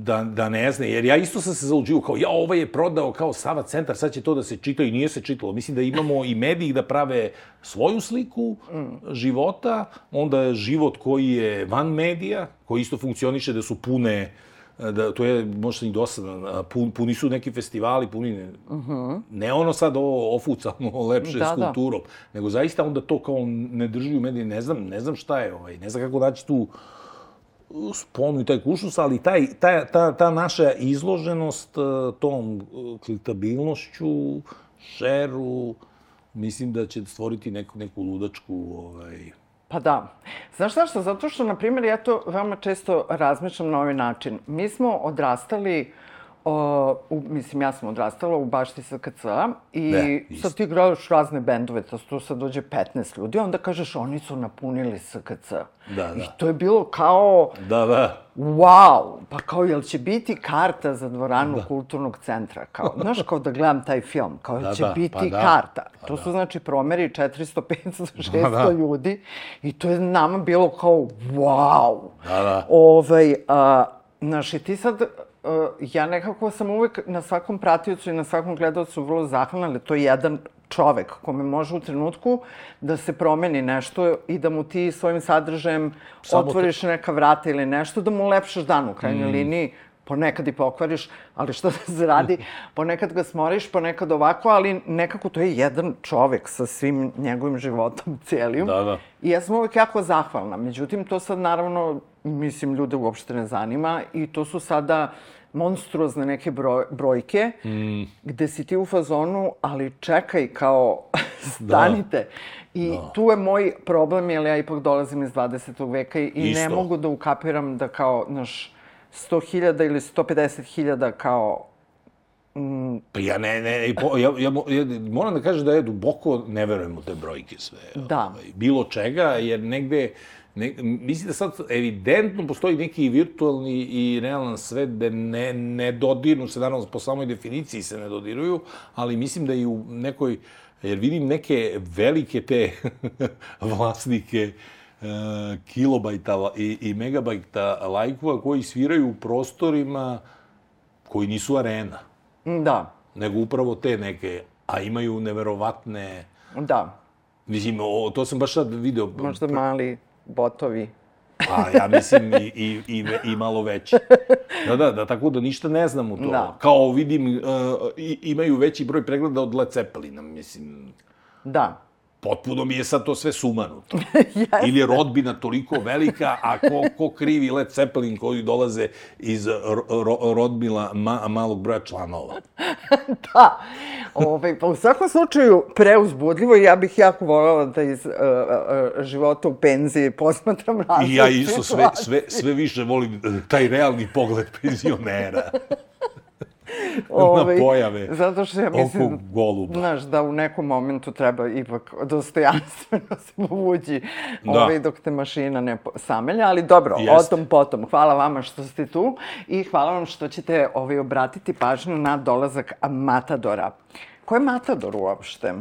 da, da ne zna, jer ja isto sam se zauđio kao, ja, ovaj je prodao kao Sava centar, sad će to da se čita i nije se čitalo. Mislim da imamo i mediji da prave svoju sliku mm. života, onda život koji je van medija, koji isto funkcioniše da su pune uh, da to je možda i dosadno, pun, puni su neki festivali, puni ne, uh. -huh. ne ono sad ovo ofucano lepše da, s da. kulturom, da. nego zaista onda to kao ne drži u mediji, ne znam, ne znam šta je, ovaj, ne znam kako naći tu sponu i taj kušus, ali taj, ta, ta, ta naša izloženost e, tom e, klitabilnošću, šeru, mislim da će stvoriti neku, neku ludačku ovaj, Pa da. Znaš šta Zato što, na primjer, ja to veoma često razmišljam na ovaj način. Mi smo odrastali O, u, mislim, ja sam odrastala u bašti SKC i ne, sad ti gledaš razne bendove, to tu sad dođe 15 ljudi, onda kažeš oni su napunili SKC. Da, da. I to je bilo kao... Da, da. Wow! Pa kao, jel će biti karta za dvoranu da. kulturnog centra? Kao, znaš, kao da gledam taj film, kao, jel da, će da, biti pa da. karta? Pa to da. su, znači, promeri 400, 500, 600 da, da. ljudi i to je nama bilo kao, wow! Da, da. Ovaj, a, znaš, i ti sad uh, ja nekako sam uvek na svakom pratiocu i na svakom gledalcu vrlo zahvalna, ali to je jedan čovek kome može u trenutku da se promeni nešto i da mu ti svojim sadržajem Samo otvoriš te... neka vrata ili nešto, da mu lepšaš dan u krajnjoj mm. liniji ponekad i pokvariš, ali što da se radi, ponekad ga smoriš, ponekad ovako, ali nekako to je jedan čovek sa svim njegovim životom cijelim. Da, da. I ja sam uvek jako zahvalna. Međutim, to sad naravno, mislim, ljude uopšte ne zanima i to su sada monstruozne neke broj, brojke, mm. gde si ti u fazonu, ali čekaj, kao, stanite. Da. I da. tu je moj problem, jer ja ipak dolazim iz 20. veka i Isto. ne mogu da ukapiram da kao, naš, 100.000 ili 150.000 kao Mm. Pa ja ne, ne, ja, ja, ja, moram da kažem da ja duboko ne verujem u te brojke sve. Da. Ovaj, bilo čega, jer negde, ne, mislim da sad evidentno postoji neki virtualni i realan svet gde ne, ne dodirnu se, naravno po samoj definiciji se ne dodiruju, ali mislim da i u nekoj, jer vidim neke velike te vlasnike, E, kilobajta i, i megabajta lajkova koji sviraju u prostorima koji nisu arena. Da. Nego upravo te neke, a imaju neverovatne... Da. Mislim, o, to sam baš sad video. Možda mali botovi. Pa, ja mislim i, i, i, i malo veći. Da, da, da, tako da ništa ne znam u to. Da. Kao vidim, uh, imaju veći broj pregleda od Led Zeppelina, mislim. Da potpuno mi je sad to sve sumanuto. Ili je rodbina toliko velika, a ko, ko krivi Led Zeppelin koji dolaze iz ro, ro, rodbila ma, malog broja članova. da. Ove, ovaj, pa u svakom slučaju preuzbudljivo i ja bih jako voljela da iz uh, uh, života u penziji posmatram različite I ja isto sve, sve, sve više volim taj realni pogled penzionera. ovaj, na pojave zato što ja mislim, goluba. Znaš, da u nekom momentu treba ipak dostojanstveno se povući da. ovaj, dok te mašina ne samelja, ali dobro, Jest. o tom potom. Hvala vama što ste tu i hvala vam što ćete ovaj, obratiti pažnju na dolazak Matadora. Ko je Matador uopšte?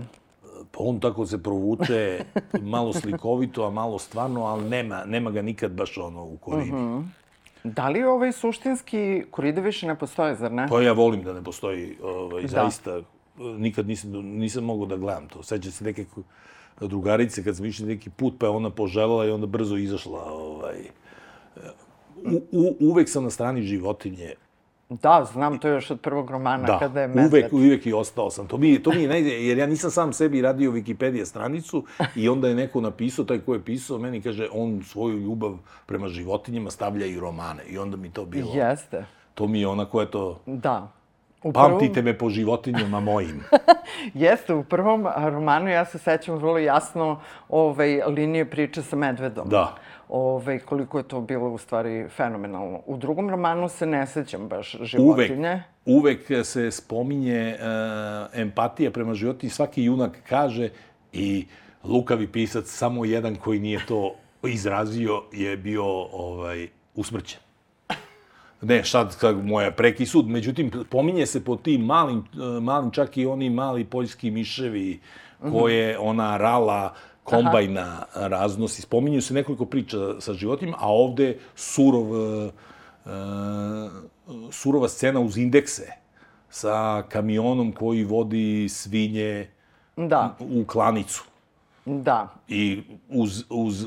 Pa on tako se provuče, malo slikovito, a malo stvarno, ali nema, nema ga nikad baš ono u korini. Uh mhm. Da li ovaj suštinski koride više ne postoje, zar ne? Pa ja volim da ne postoji, ovaj, da. zaista. Nikad nisam, nisam mogao da gledam to. Sećam se neke drugarice kad smo išli neki put, pa je ona poželjela i onda brzo izašla. Ovaj. U, u, uvek sam na strani životinje. Da, znam to još od prvog romana Da, kada je Medved. uvek, uvek i ostao sam. To mi, to mi je najde, jer ja nisam sam sebi radio Wikipedia stranicu i onda je neko napisao, taj ko je pisao, meni kaže, on svoju ljubav prema životinjama stavlja i romane. I onda mi to bilo, Jeste, to mi je onako, eto, da. U pamtite me po životinjama mojim. Jeste, u prvom romanu ja se sećam vrlo jasno ovaj, linije priče sa medvedom. Da. Ovaj, koliko je to bilo u stvari fenomenalno. U drugom romanu se ne sećam baš životinje. Uvek, uvek se spominje uh, empatija prema životinji. Svaki junak kaže i lukavi pisac, samo jedan koji nije to izrazio je bio ovaj, usmrćen. Ne, sad kad moja preki sud, međutim, pominje se po tim malim, eh, malim, čak i oni mali poljski miševi koje ona rala kombajna raznosi. Spominju se nekoliko priča sa životima, a ovde surov, eh, surova scena uz indekse sa kamionom koji vodi svinje Da, u klanicu da, i uz, uz,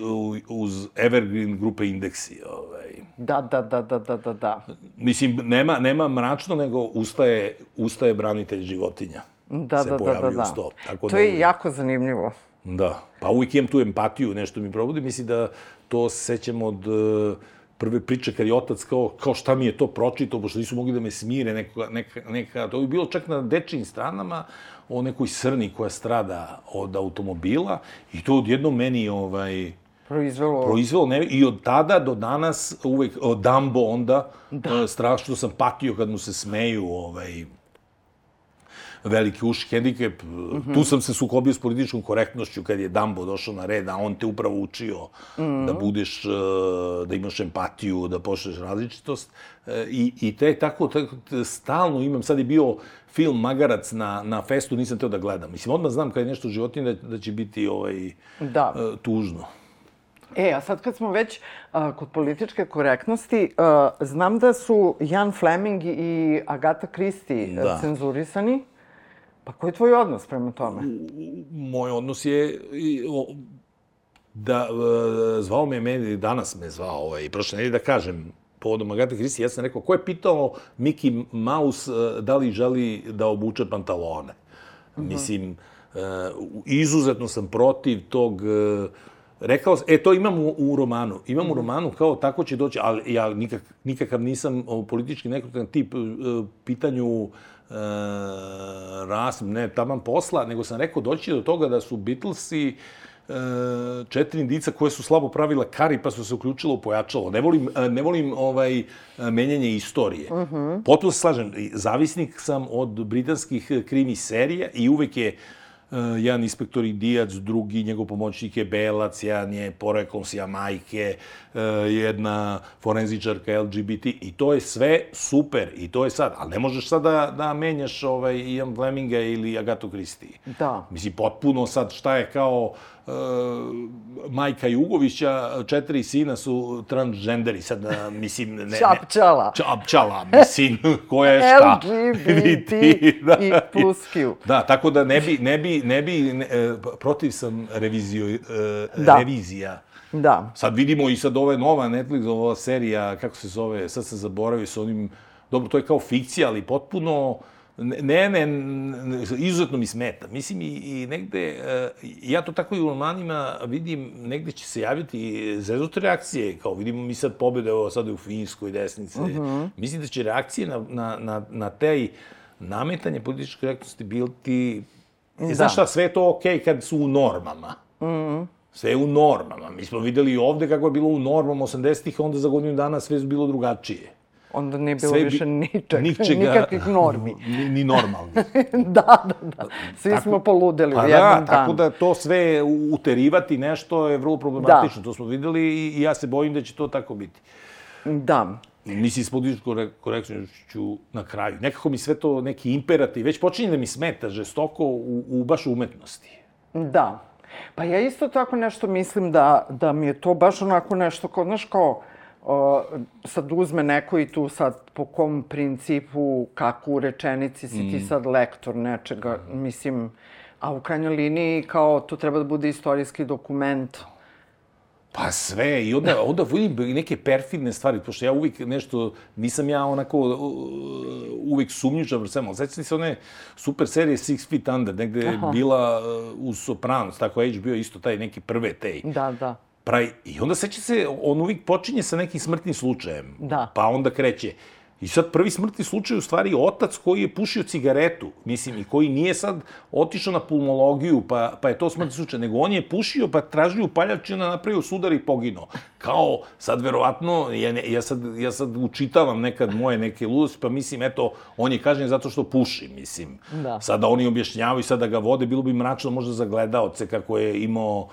uz Evergreen grupe indeksi. Ovaj. da, da, da, da, da, da, da. Mislim, nema, nema mračno, nego ustaje, ustaje branitelj životinja. Da, se da, da, da, da. to. Tako To da je jako zanimljivo. Da. Pa uvijek imam tu empatiju, nešto mi probudi. Mislim da to se sećam od uh, prve priče kad je otac kao, kao šta mi je to pročitao, pošto nisu mogli da me smire neka, neka, neka, to bi bilo čak na dečijim stranama, o nekoj srni koja strada od automobila i to odjednom meni ovaj, Proizvelo... proizvelo ne, i od tada do danas uvek o, Dumbo onda da. strašno sam patio kad mu se smeju ovaj veliki uši hendikep. Mm -hmm. Tu sam se sukobio s političkom korektnošću kad je Dumbo došao na red, a on te upravo učio mm -hmm. da budeš, eh, da imaš empatiju, da poštuješ različitost. Eh, I, i te tako, tako stalno imam, sad je bio film Magarac na, na festu, nisam teo da gledam. Mislim, odmah znam kad je nešto životinje da, da će biti ovaj, Da. eh, tužno. E, a sad kad smo već a, kod političke korektnosti, a, znam da su Jan Fleming i Agatha Christie da. cenzurisani. Pa koji je tvoj odnos prema tome? moj odnos je da e, zvao me meni, danas me zvao ovaj, prošle nedelje da kažem povodom Agate Kristi, ja sam rekao, ko je pitao Mickey Mouse e, da li želi da obuče pantalone? Mislim, e, izuzetno sam protiv tog Rekao e, to imam u, u romanu. Imam u romanu kao tako će doći, ali ja nikak, nikakav nisam o, politički nekorektan tip e, pitanju ras, ne taman posla, nego sam rekao doći do toga da su Beatlesi e, četiri indica koje su slabo pravila kari pa su se uključilo u pojačalo. Ne volim, e, ne volim ovaj, e, menjanje istorije. Uh -huh. Potpuno se slažem. Zavisnik sam od britanskih e, krimi serija i uvek je Uh, jedan inspektor Indijac, drugi njegov pomoćnik je Belac, jedan je poreklom s Jamajke, uh, jedna forenzičarka LGBT i to je sve super i to je sad, ali ne možeš sad da, da menjaš ovaj Ian Fleminga ili Agatu Christie. Da. Mislim, potpuno sad šta je kao uh, majka Jugovića, četiri sina su transgenderi, sad, uh, mislim... Ne, ne, Čapčala. Čapčala, mislim, koja je šta? LGBT i plus Q. Da, tako da ne bi, ne bi, ne bi, ne, e, protiv sam revizio, e, Da. revizija. Da. Sad vidimo i sad ova nova Netflix, ova serija, kako se zove, sad se zaboravio sa onim, dobro, to je kao fikcija, ali potpuno, ne, ne, izuzetno mi smeta. Mislim i, i negde, e, ja to tako i u romanima vidim, negde će se javiti zezute reakcije, kao vidimo mi sad pobjede, evo sad u Finskoj desnice. Uh -huh. Mislim da će reakcije na, na, na, na taj nametanje političke korektnosti biti Da. Znaš šta, sve je to okej okay kad su u normama. Mm. Sve je u normama. Mi smo videli i ovde kako je bilo u normama 80-ih, onda za godinu dana sve je bilo drugačije. Onda nije bilo Sve bi- više ničeg, ničega- nikakvih normi. Ni, ni normalni. da, da, da. Svi smo poludeli u Pa jednom da, danu. tako da to sve uterivati nešto je vrlo problematično. Da. To smo videli i, i ja se bojim da će to tako biti. Da. Mislim, s političkom kore- korektnošću na kraju. Nekako mi sve to neki imperativ, već počinje da mi smeta žestoko u, u baš umetnosti. Da. Pa ja isto tako nešto mislim da, da mi je to baš onako nešto kao, znaš kao, o, sad uzme neko i tu sad po kom principu, kako u rečenici si ti sad lektor nečega, mislim, a u krajnjoj liniji kao to treba da bude istorijski dokument Pa sve, i onda, onda vidim neke perfidne stvari, pošto ja uvijek nešto, nisam ja onako uvijek sumnjičan, svema, ali sećam se one super serije Six Feet Under, negde je bila uh, uz Sopranos, tako bio isto taj neki prve tej. Da, da. Pravi, I onda seća se, on uvijek počinje sa nekim smrtnim slučajem. Da. Pa onda kreće. I sad prvi smrtni slučaj u stvari otac koji je pušio cigaretu, mislim, i koji nije sad otišao na pulmologiju, pa, pa je to smrtni slučaj, nego on je pušio, pa tražio upaljačina, napravio sudar i poginuo. Kao, sad verovatno, ja, ne, ja, sad, ja sad učitavam nekad moje neke ludosti, pa mislim, eto, on je kažen zato što puši, mislim. Da. Sada oni objašnjavaju, sada ga vode, bilo bi mračno možda za gledaoce kako je imao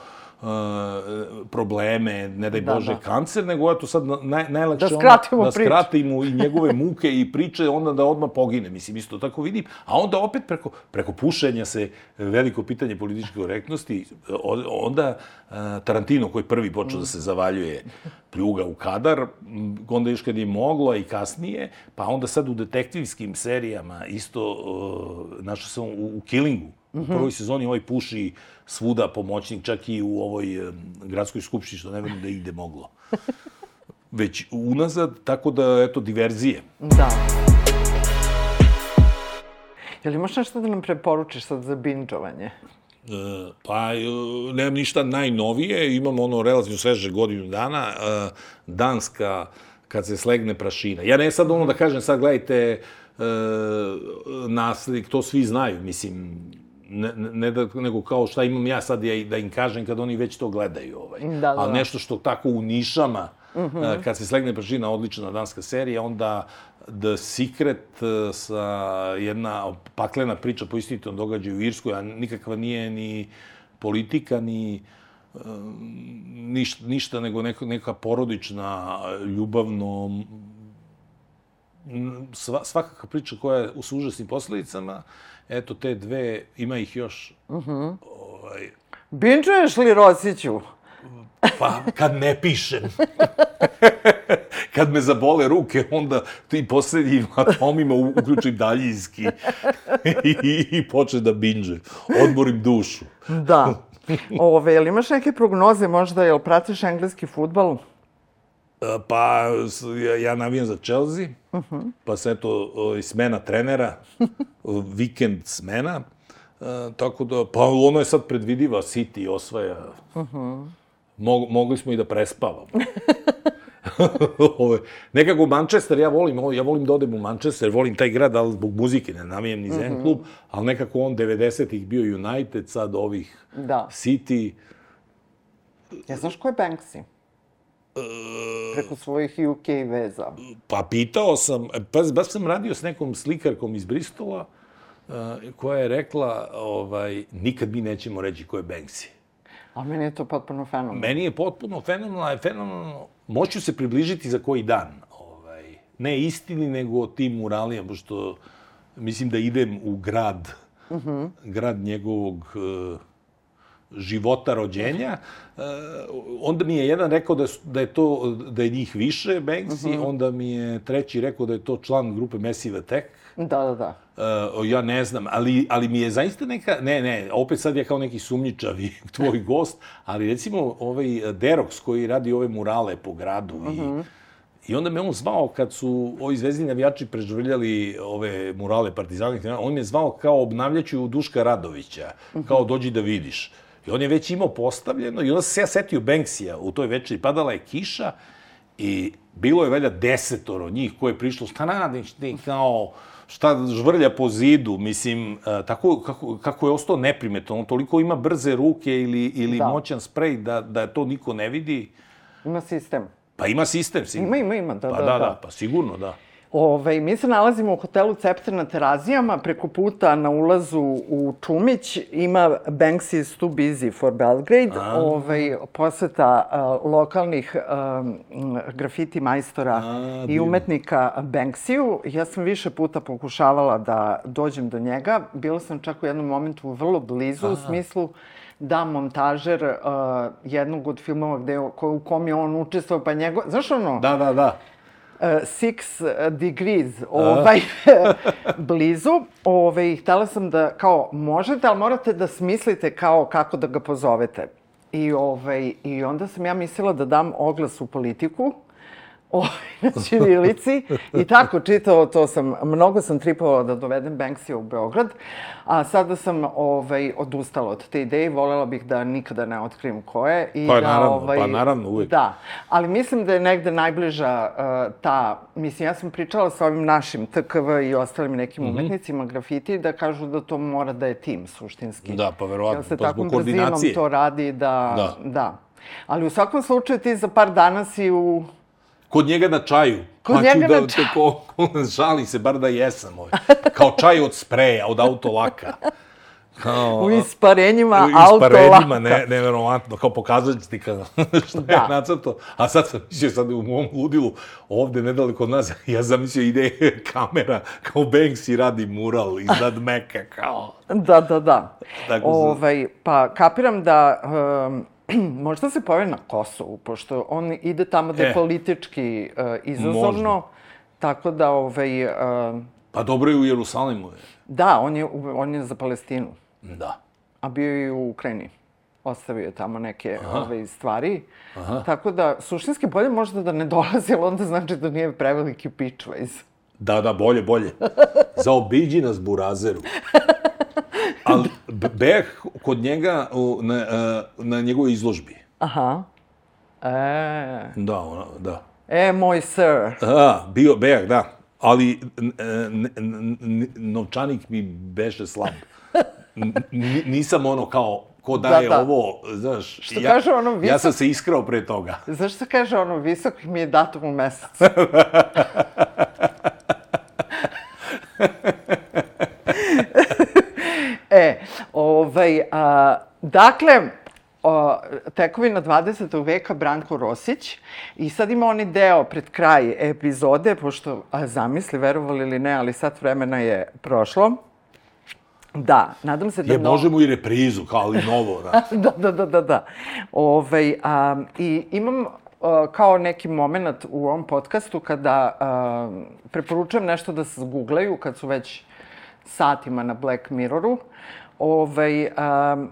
probleme, ne daj Da, Bože, da. kancer, nego eto sad naj, najlakše Da skratimo da priču. skratimo i njegove muke i priče, onda da odmah pogine, mislim, isto tako vidim. A onda opet preko, preko pušenja se veliko pitanje političke korektnosti, onda uh, Tarantino koji prvi počeo da se zavaljuje pljuga u kadar, onda još kad je moglo i kasnije, pa onda sad u detektivskim serijama isto uh, našao sam u, u Killingu, U prvoj sezoni ovaj puši svuda pomoćnik, čak i u ovoj em, gradskoj skupštini, što ne verujem da ide moglo. Već unazad, tako da, eto, diverzije. Da. Jel imaš nešto da nam preporučiš sad za binđovanje? E, pa, e, nemam ništa najnovije, imam ono relativno sveže godinu dana, e, Danska, kad se slegne prašina. Ja ne sad ono da kažem, sad gledajte, e, naslik, to svi znaju, mislim, ne, ne da, nego kao šta imam ja sad ja, da im kažem kad oni već to gledaju. Ovaj. Da, da, Ali da. nešto što tako u nišama, uh -huh. kad se slegne prašina, odlična danska serija, onda The Secret e, sa jedna paklena priča po istinitom događaju u Irskoj, a nikakva nije ni politika, ni ništa, ništa nego neka, neka porodična, ljubavno, sva, svakakva priča koja je s užasnim posledicama, eto te dve, ima ih još. Uh -huh. ovaj, Binđuješ li Rosiću? pa kad ne pišem. kad me zabole ruke, onda ti poslednjim atomima uključim daljinski i, i, i počne da binđe. Odmorim dušu. Da. Ove, jel imaš neke prognoze možda, jel pratiš engleski futbal? Pa, ja, ja navijam za Chelsea, uh -huh. pa se eto, ovaj, smena trenera, vikend smena, e, tako da, pa ono je sad predvidiva, City osvaja. Uh -huh. Mog, mogli smo i da prespavamo. Nekako Manchester, ja volim, ja volim da odem u Manchester, volim taj grad, ali zbog muzike ne navijem ni za jedan klub, ali nekako on 90-ih bio United, sad ovih Da. City. Ja znaš ko je Banksy? Preko svojih UK veza. Pa pitao sam, pa baš sam radio s nekom slikarkom iz Bristola, uh, koja je rekla, ovaj, nikad mi nećemo reći ko je Banksy. A meni je to potpuno fenomenalno. Meni je potpuno fenomenalno, je fenomenalno, moću se približiti za koji dan. Ovaj, ne istini, nego tim muralijama, pošto mislim da idem u grad, uh -huh. grad njegovog uh, života rođenja. Uh, onda mi je jedan rekao da, su- da je to da je njih više Banksy, uh -huh. onda mi je treći rekao da je to član grupe Massive Attack. Da, da, da. Uh, ja ne znam, ali, ali mi je zaista neka, ne, ne, opet sad ja kao neki sumnjičavi tvoj gost, ali recimo ovaj Derox koji radi ove murale po gradu i, I onda me on zvao kad su ovi zvezdni navijači prežvrljali ove murale partizanih, on me zvao kao obnavljaću Duška Radovića, kao dođi da vidiš. I on je već imao postavljeno i onda se ja setio Banksija u toj večeri, padala je kiša i bilo je valjda desetoro njih koje je prišlo, šta radiš ti, kao, šta žvrlja po zidu, mislim, e, tako kako, kako je ostao neprimetan, on toliko ima brze ruke ili, ili Da. moćan sprej da, da to niko ne vidi. Ima sistem. Pa ima sistem, sigurno. Ima, ima, ima, da, Pa da, da, da. da, pa sigurno, da. Ove, mi se nalazimo u hotelu Cepter na Terazijama, preko puta na ulazu u Čumić ima Banksy's Too Busy for Belgrade, Ove, poseta uh, lokalnih um, grafiti majstora A, i umetnika Banksiju. Ja sam više puta pokušavala da dođem do njega. Bila sam čak u jednom momentu vrlo blizu, u smislu da montažer uh, jednog od filmova gde, ko, u kom je on učestvovao, pa njegov... Znaš ono? Da, da, da. Six Degrees, ovaj, blizu. Ovaj, htela sam da, kao, možete, ali morate da smislite kao kako da ga pozovete. I, ovaj, I onda sam ja mislila da dam oglas u politiku, ovaj, na Ćirilici i tako čitao, to sam, mnogo sam tripovala da dovedem Banksija u Beograd, a sada sam ovaj, odustala od te ideje i volela bih da nikada ne otkrijem ko je. I Pa da, naravno, ovaj, pa naravno, uvek. Da, ali mislim da je negde najbliža uh, ta, mislim, ja sam pričala sa ovim našim TKV i ostalim nekim Mhm. umetnicima grafiti da kažu da to mora da je tim suštinski. Da, pa verovatno, se pa zbog takvom brzinom koordinacije. to radi da, Da. da. Ali u svakom slučaju ti za par dana si u... Kod njega na čaju. Kod Pa ću njega da, na čaju. Tako, žali se, bar da jesam. Ovaj. Kao čaj od spreja, od autolaka. Kao, U isparenjima u autolaka. isparenjima, ne, neverovatno, kao pokazat ti kada, šta Da. je nacrto. A sad sam mislio, sad u mom ludilu, ovde nedaleko od nas, ja sam mislio ide kamera, kao Banksy radi mural iznad Meka, kao. Da, da, da. Tako se- ovaj, pa kapiram da um, možda se pojavi na Kosovu, pošto on ide tamo da je E. politički uh, izazovno. Možda. Tako da, ovaj, uh, Pa dobro je u Jerusalimu. je. da, on je, on je za Palestinu, Da. a bio je i u Ukrajini. Ostavio je tamo neke ove, stvari. Aha. Tako da, suštinski bolje možda da ne dolazi, ali onda znači da nije preveliki pitchways. Da, da, bolje, bolje. Zaobiđi nas burazeru. Ali Beh kod njega na, e, na njegovoj izložbi. Aha. E, Da, ona, da. e, moj sir. A, bio Beh, da. Ali novčanik mi beše slab. Nisam ono kao, ko daje da. ovo, znaš. Što ja, kaže ono, Ja visok- sam se iskrao pre toga. Zašto kaže ono, visok mi je datum u mesecu? ovaj, a, dakle, o, tekovina 20. veka Branko Rosić i sad ima oni deo pred kraj epizode, pošto a, zamisli, verovali ili ne, ali sat vremena je prošlo. Da, nadam se da... Je, mno- možemo i reprizu, kao ali novo, da. da, da, da, da, da. Ovaj, a, I imam a, kao neki moment u ovom podcastu kada a, preporučujem nešto da se zguglaju kad su već satima na Black Mirroru. Ovaj, a,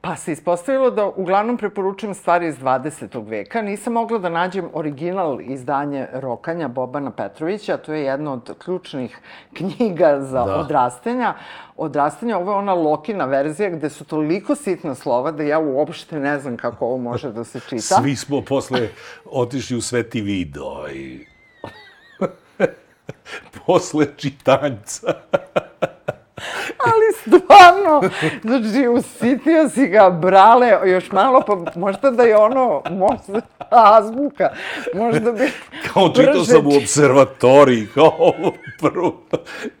Pa se ispostavilo da uglavnom preporučujem stvari iz 20. veka. Nisam mogla da nađem original izdanje Rokanja Bobana Petrovića. To je jedna od ključnih knjiga za Da. odrastanja. Odrastanja, ovo je ona Lokina verzija gde su toliko sitna slova da ja uopšte ne znam kako ovo može da se čita. Svi smo posle otišli u sveti vid, ovaj. posle čitanjca. Ali stvarno, znači, usitio si ga, brale, još malo, pa možda da je ono, možda, azbuka, možda bi... Kao čitao brže sam u observatoriji, kao prvi,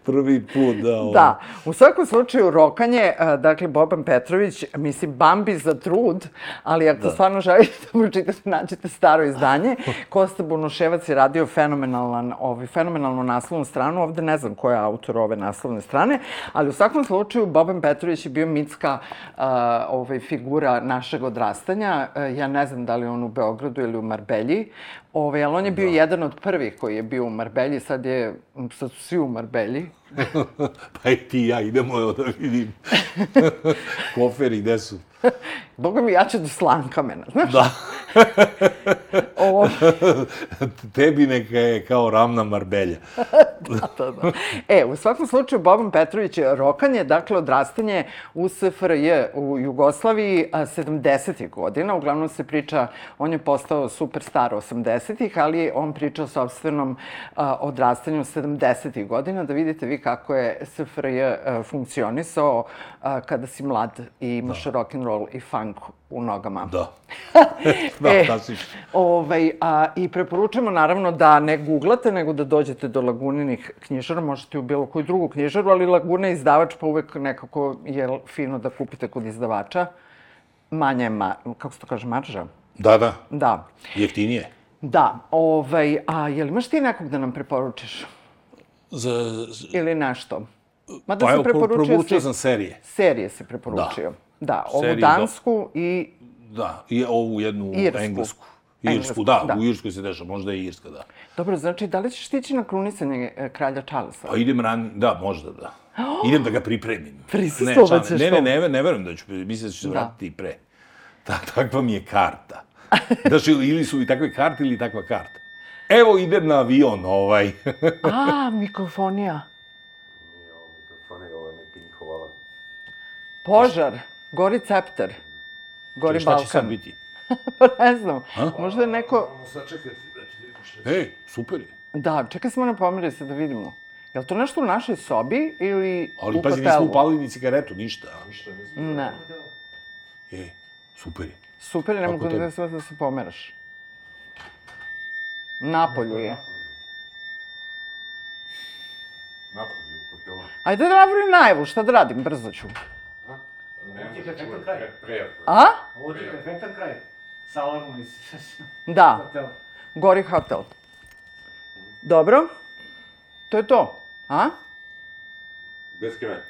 prvi put, da. ono. Da, u svakom slučaju rokanje, a, dakle, Boban Petrović, mislim, Bambi za trud, ali ako da. stvarno želite da pročitate, nađete staro izdanje. Kosta Bunuševac je radio fenomenalan, ovaj, fenomenalnu naslovnu stranu, ovde ne znam ko je autor ove naslovne strane, ali u svakom slučaju Boban Petrović je bio mitska a, ovaj, figura našeg odrastanja. E, ja ne znam da li on u Beogradu ili u Marbelji, ovaj, ali on je bio da. jedan od prvih koji je bio u Marbelji, sad, je, sad su svi u Marbelji. pa i ti ja idemo evo da vidim koferi gde su. Boga mi, ja ću do slankamena, znaš? Da. Ovo, Tebi neka je kao ravna Marbelja. da, da. E, u svakom slučaju, Boban Petrović je rokanje, dakle, odrastanje u SFRJ u Jugoslaviji a, 70. godina. Uglavnom se priča, on je postao superstar 80-ih, ali on priča o sobstvenom odrastanju 70. godina, da vidite vi kako je SFRJ a, funkcionisao kada si mlad i imaš da. rock'n'roll i funk u nogama. Da. Da, E, klasično. Ovaj, a, I preporučujemo naravno da ne googlate, nego da dođete do Laguninih knjižara, možete u bilo koju drugu knjižaru, ali Laguna je izdavač, pa uvek nekako je fino da kupite kod izdavača. Manje je, ma, kako se to kaže, marža? Da, da. Da. Jeftinije. Da, ovaj, a jel imaš ti nekog da nam preporučiš? Za, Ili nešto? Mada pa se evo, preporučio sam serije. Serije si preporučio. Da, da ovu Seriju, dansku i Da, i ovu jednu Irsku. englesku. Irsku, da, da. u Irskoj se dešava, možda i Irska, da. Dobro, znači, da li ćeš tići na krunisanje e, kralja Charlesa? Pa idem ran, da, možda da. Idem da ga pripremim. Prisustvovat ćeš ne, ne, ne, ne, ne verujem da ću, mislim da ću se Da. vratiti i pre. Ta, takva mi je karta. Znači, ili su i takve karte ili takva karta. Evo ide na avion ovaj. A, mikrofonija. Nije ovo mikrofon, nego ovo je neki njihov alat. Požar. Gori cepter. Gori Šta će sad Balkan. biti? Pa ne znam. Možda je neko... Ej, super je. Da, čekaj smo na pomeri se da vidimo. Je li to nešto u našoj sobi ili Ali u pazi, hotelu? nismo upalili ni cigaretu, ništa. Ne. E, super je. Super, ne mogu da se, da se pomeraš. Napolju je. Napolju, u hotelu. Ajde da napravim najavu, šta da radim, brzo ću. Ne, ti perfektan kraj. A? Ovo ti je perfektan kraj. Sa alarmom iz Da, gori hotel. Dobro, to je to. A? Bez kraja.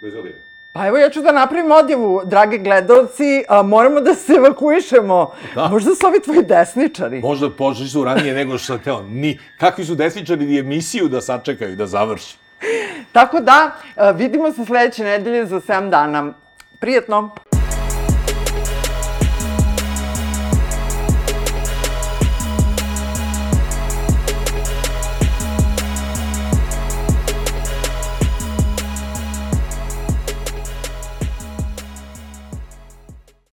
Bez odjeva. Pa evo ja ću da napravim odjevu, drage gledalci, a, moramo da se evakuišemo. Da. Možda su ovi tvoji desničari. Možda pošli su ranije nego što sam teo. Ni, kakvi su desničari emisiju da sačekaju, da završi. Tako da, a, vidimo se sledeće nedelje za 7 dana. Prijetno!